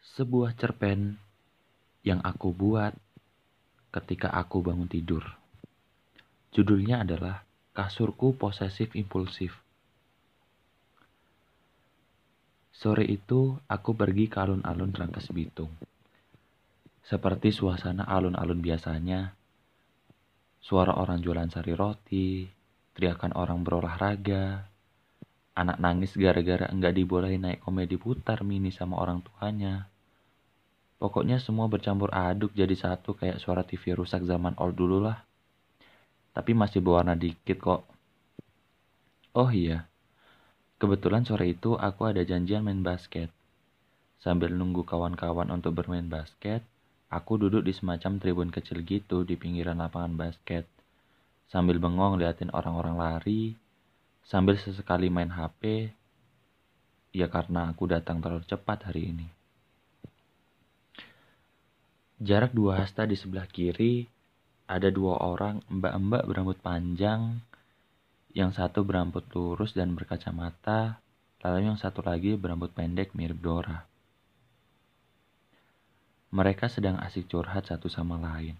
Sebuah cerpen yang aku buat ketika aku bangun tidur. Judulnya adalah Kasurku Posesif Impulsif. Sore itu aku pergi ke alun-alun Rangkas Bitung. Seperti suasana alun-alun biasanya, suara orang jualan sari roti, teriakan orang berolahraga, anak nangis gara-gara enggak dibolehin naik komedi putar mini sama orang tuanya. Pokoknya semua bercampur aduk jadi satu kayak suara TV rusak zaman old dulu lah. Tapi masih berwarna dikit kok. Oh iya, kebetulan sore itu aku ada janjian main basket. Sambil nunggu kawan-kawan untuk bermain basket, aku duduk di semacam tribun kecil gitu di pinggiran lapangan basket. Sambil bengong liatin orang-orang lari, sambil sesekali main HP, ya karena aku datang terlalu cepat hari ini. Jarak dua hasta di sebelah kiri, ada dua orang mbak-mbak berambut panjang, yang satu berambut lurus dan berkacamata, lalu yang satu lagi berambut pendek mirip Dora. Mereka sedang asik curhat satu sama lain.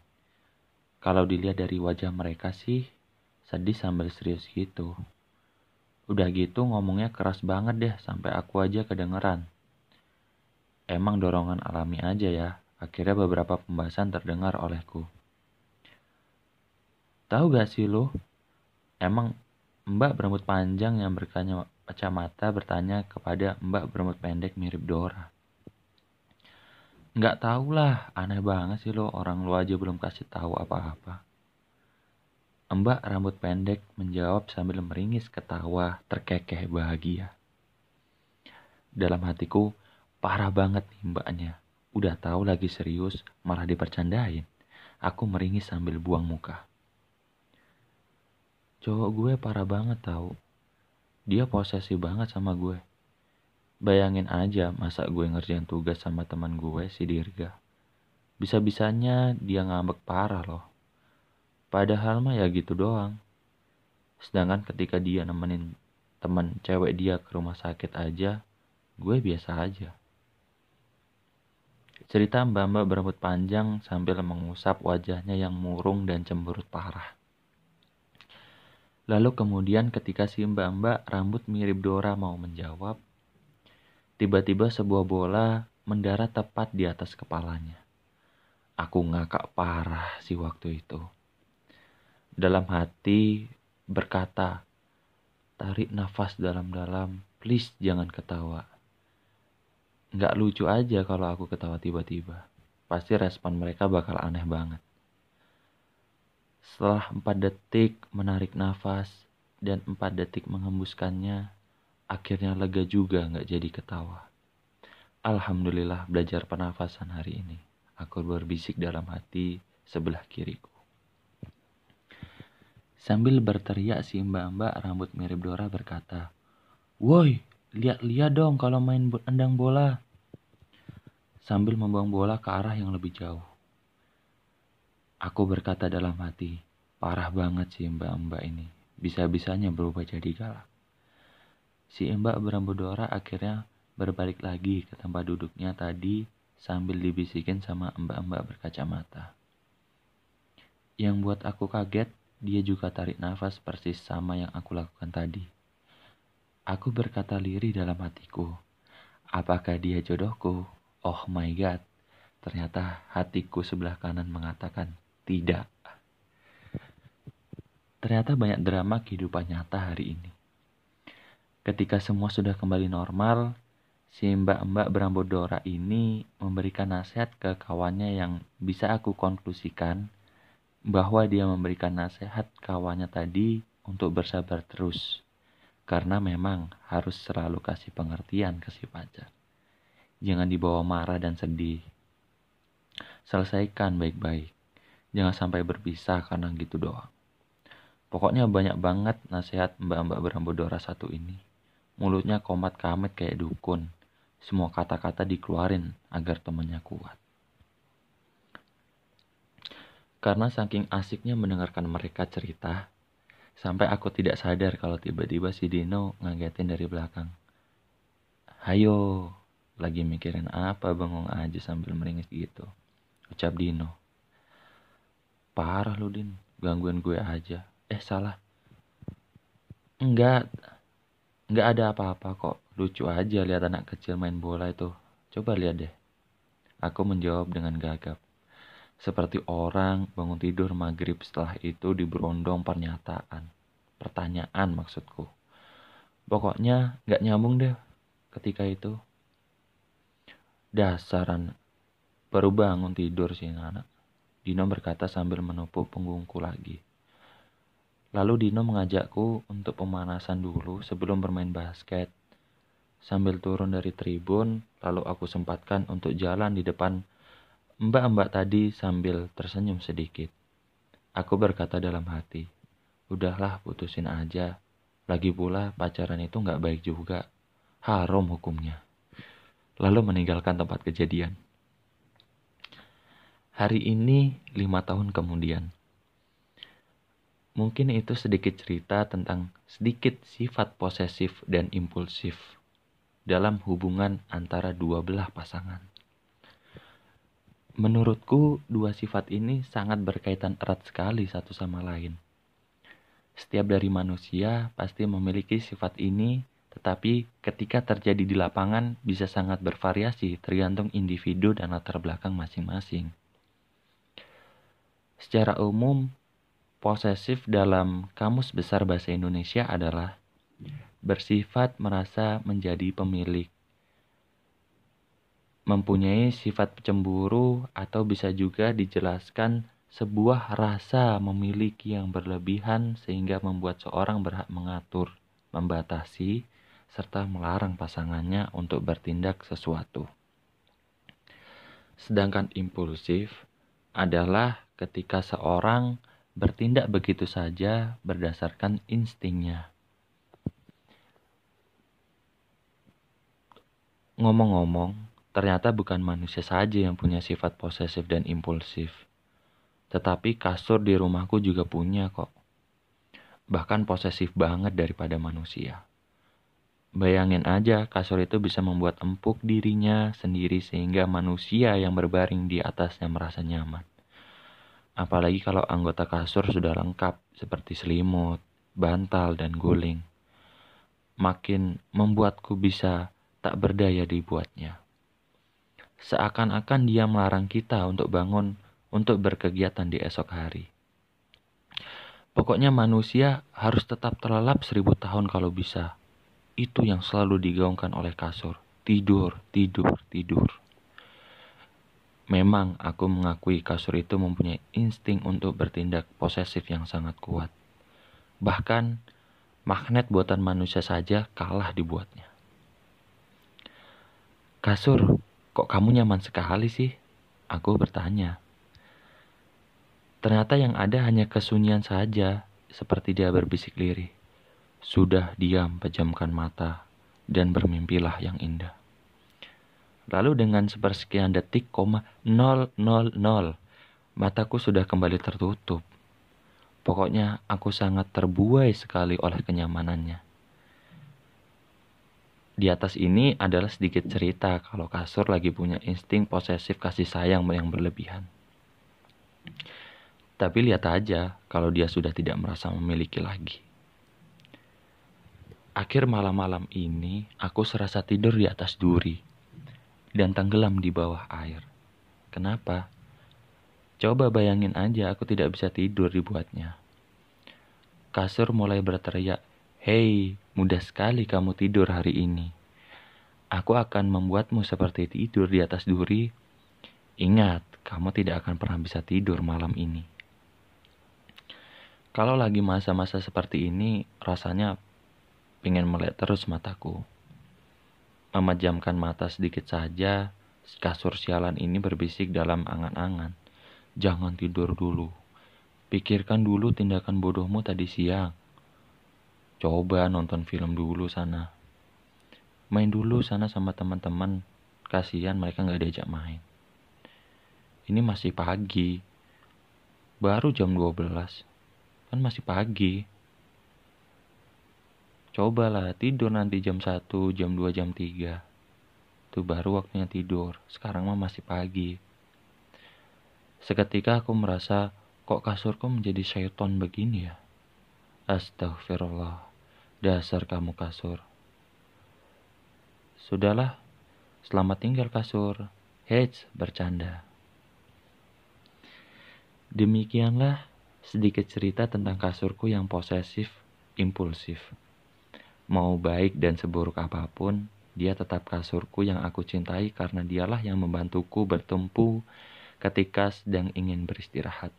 Kalau dilihat dari wajah mereka sih, sedih sambil serius gitu. Udah gitu ngomongnya keras banget deh sampai aku aja kedengeran. Emang dorongan alami aja ya, akhirnya beberapa pembahasan terdengar olehku. Tahu gak sih lo, emang mbak berambut panjang yang berkacamata bertanya kepada mbak berambut pendek mirip Dora. Nggak tahu lah, aneh banget sih lo, orang lu aja belum kasih tahu apa-apa. Mbak rambut pendek menjawab sambil meringis ketawa terkekeh bahagia. Dalam hatiku, parah banget nih mbaknya. Udah tahu lagi serius, malah dipercandain. Aku meringis sambil buang muka. Cowok gue parah banget tahu. Dia posesif banget sama gue. Bayangin aja masa gue ngerjain tugas sama teman gue si Dirga. Bisa-bisanya dia ngambek parah loh. Padahal mah ya gitu doang. Sedangkan ketika dia nemenin teman cewek dia ke rumah sakit aja, gue biasa aja. Cerita mbak-mbak berambut panjang sambil mengusap wajahnya yang murung dan cemberut parah. Lalu kemudian ketika si mbak-mbak rambut mirip Dora mau menjawab, tiba-tiba sebuah bola mendarat tepat di atas kepalanya. Aku ngakak parah si waktu itu dalam hati berkata, tarik nafas dalam-dalam, please jangan ketawa. Nggak lucu aja kalau aku ketawa tiba-tiba. Pasti respon mereka bakal aneh banget. Setelah empat detik menarik nafas dan empat detik menghembuskannya, akhirnya lega juga nggak jadi ketawa. Alhamdulillah belajar pernafasan hari ini. Aku berbisik dalam hati sebelah kiriku. Sambil berteriak si mbak-mbak rambut mirip Dora berkata, Woi, lihat-lihat dong kalau main endang bola. Sambil membuang bola ke arah yang lebih jauh. Aku berkata dalam hati, parah banget si mbak-mbak ini. Bisa-bisanya berubah jadi galak. Si mbak berambut Dora akhirnya berbalik lagi ke tempat duduknya tadi sambil dibisikin sama mbak-mbak berkacamata. Yang buat aku kaget, dia juga tarik nafas persis sama yang aku lakukan tadi. Aku berkata lirih dalam hatiku. Apakah dia jodohku? Oh my god. Ternyata hatiku sebelah kanan mengatakan tidak. Ternyata banyak drama kehidupan nyata hari ini. Ketika semua sudah kembali normal, si mbak-mbak berambut Dora ini memberikan nasihat ke kawannya yang bisa aku konklusikan bahwa dia memberikan nasihat kawannya tadi untuk bersabar terus. Karena memang harus selalu kasih pengertian ke si pacar. Jangan dibawa marah dan sedih. Selesaikan baik-baik. Jangan sampai berpisah karena gitu doang. Pokoknya banyak banget nasihat mbak-mbak berambut Dora satu ini. Mulutnya komat kamet kayak dukun. Semua kata-kata dikeluarin agar temannya kuat. Karena saking asiknya mendengarkan mereka cerita, sampai aku tidak sadar kalau tiba-tiba si Dino ngagetin dari belakang. Hayo, lagi mikirin apa bengong aja sambil meringis gitu. Ucap Dino. Parah lu Din, gangguin gue aja. Eh salah. Enggak, enggak ada apa-apa kok. Lucu aja lihat anak kecil main bola itu. Coba lihat deh. Aku menjawab dengan gagap. Seperti orang bangun tidur maghrib setelah itu diberondong pernyataan. Pertanyaan maksudku. Pokoknya nggak nyambung deh ketika itu. Dasaran baru bangun tidur sih anak. Dino berkata sambil menepuk punggungku lagi. Lalu Dino mengajakku untuk pemanasan dulu sebelum bermain basket. Sambil turun dari tribun, lalu aku sempatkan untuk jalan di depan mbak-mbak tadi sambil tersenyum sedikit. Aku berkata dalam hati, udahlah putusin aja. Lagi pula pacaran itu nggak baik juga. Haram hukumnya lalu meninggalkan tempat kejadian. Hari ini, lima tahun kemudian. Mungkin itu sedikit cerita tentang sedikit sifat posesif dan impulsif dalam hubungan antara dua belah pasangan. Menurutku, dua sifat ini sangat berkaitan erat sekali satu sama lain. Setiap dari manusia pasti memiliki sifat ini tetapi ketika terjadi di lapangan bisa sangat bervariasi tergantung individu dan latar belakang masing-masing. Secara umum, posesif dalam Kamus Besar Bahasa Indonesia adalah bersifat merasa menjadi pemilik, mempunyai sifat cemburu atau bisa juga dijelaskan sebuah rasa memiliki yang berlebihan sehingga membuat seorang berhak mengatur, membatasi, serta melarang pasangannya untuk bertindak sesuatu. Sedangkan impulsif adalah ketika seorang bertindak begitu saja berdasarkan instingnya. Ngomong-ngomong, ternyata bukan manusia saja yang punya sifat posesif dan impulsif. Tetapi kasur di rumahku juga punya kok. Bahkan posesif banget daripada manusia. Bayangin aja kasur itu bisa membuat empuk dirinya sendiri sehingga manusia yang berbaring di atasnya merasa nyaman. Apalagi kalau anggota kasur sudah lengkap seperti selimut, bantal, dan guling. Makin membuatku bisa tak berdaya dibuatnya. Seakan-akan dia melarang kita untuk bangun untuk berkegiatan di esok hari. Pokoknya manusia harus tetap terlelap seribu tahun kalau bisa itu yang selalu digaungkan oleh kasur. Tidur, tidur, tidur. Memang aku mengakui kasur itu mempunyai insting untuk bertindak posesif yang sangat kuat. Bahkan magnet buatan manusia saja kalah dibuatnya. Kasur, kok kamu nyaman sekali sih? Aku bertanya. Ternyata yang ada hanya kesunyian saja, seperti dia berbisik lirih. Sudah diam, pejamkan mata, dan bermimpilah yang indah. Lalu dengan sepersekian detik, koma nol nol nol, mataku sudah kembali tertutup. Pokoknya aku sangat terbuai sekali oleh kenyamanannya. Di atas ini adalah sedikit cerita kalau kasur lagi punya insting posesif kasih sayang yang berlebihan. Tapi lihat aja kalau dia sudah tidak merasa memiliki lagi. Akhir malam-malam ini, aku serasa tidur di atas duri dan tenggelam di bawah air. Kenapa? Coba bayangin aja aku tidak bisa tidur dibuatnya. Kasur mulai berteriak, Hei, mudah sekali kamu tidur hari ini. Aku akan membuatmu seperti tidur di atas duri. Ingat, kamu tidak akan pernah bisa tidur malam ini. Kalau lagi masa-masa seperti ini, rasanya Pengen melek terus mataku. Memejamkan mata sedikit saja, kasur sialan ini berbisik dalam angan-angan. Jangan tidur dulu. Pikirkan dulu tindakan bodohmu tadi siang. Coba nonton film dulu sana. Main dulu sana sama teman-teman. Kasihan mereka nggak diajak main. Ini masih pagi. Baru jam 12. Kan masih pagi. Cobalah tidur nanti jam 1, jam 2, jam 3. itu baru waktunya tidur. Sekarang mah masih pagi. Seketika aku merasa kok kasurku menjadi syaiton begini ya. Astagfirullah. Dasar kamu kasur. Sudahlah, selamat tinggal kasur. Heads, bercanda. Demikianlah sedikit cerita tentang kasurku yang posesif, impulsif. Mau baik dan seburuk apa pun, dia tetap kasurku yang aku cintai karena dialah yang membantuku bertumpu ketika sedang ingin beristirahat.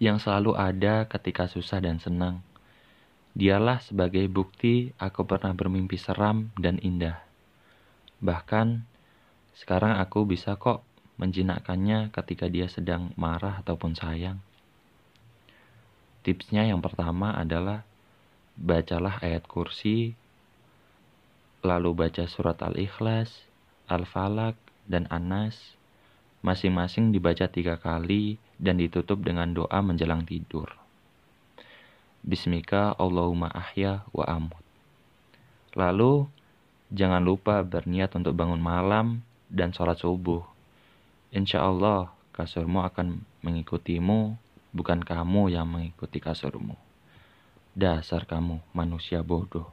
Yang selalu ada ketika susah dan senang. Dialah sebagai bukti aku pernah bermimpi seram dan indah. Bahkan sekarang aku bisa kok menjinakkannya ketika dia sedang marah ataupun sayang. Tipsnya yang pertama adalah bacalah ayat kursi, lalu baca surat Al-Ikhlas, Al-Falak, dan Anas. Masing-masing dibaca tiga kali dan ditutup dengan doa menjelang tidur. Bismika Allahumma ahya wa amut. Lalu, jangan lupa berniat untuk bangun malam dan sholat subuh. Insya Allah, kasurmu akan mengikutimu, bukan kamu yang mengikuti kasurmu. Dasar kamu manusia bodoh.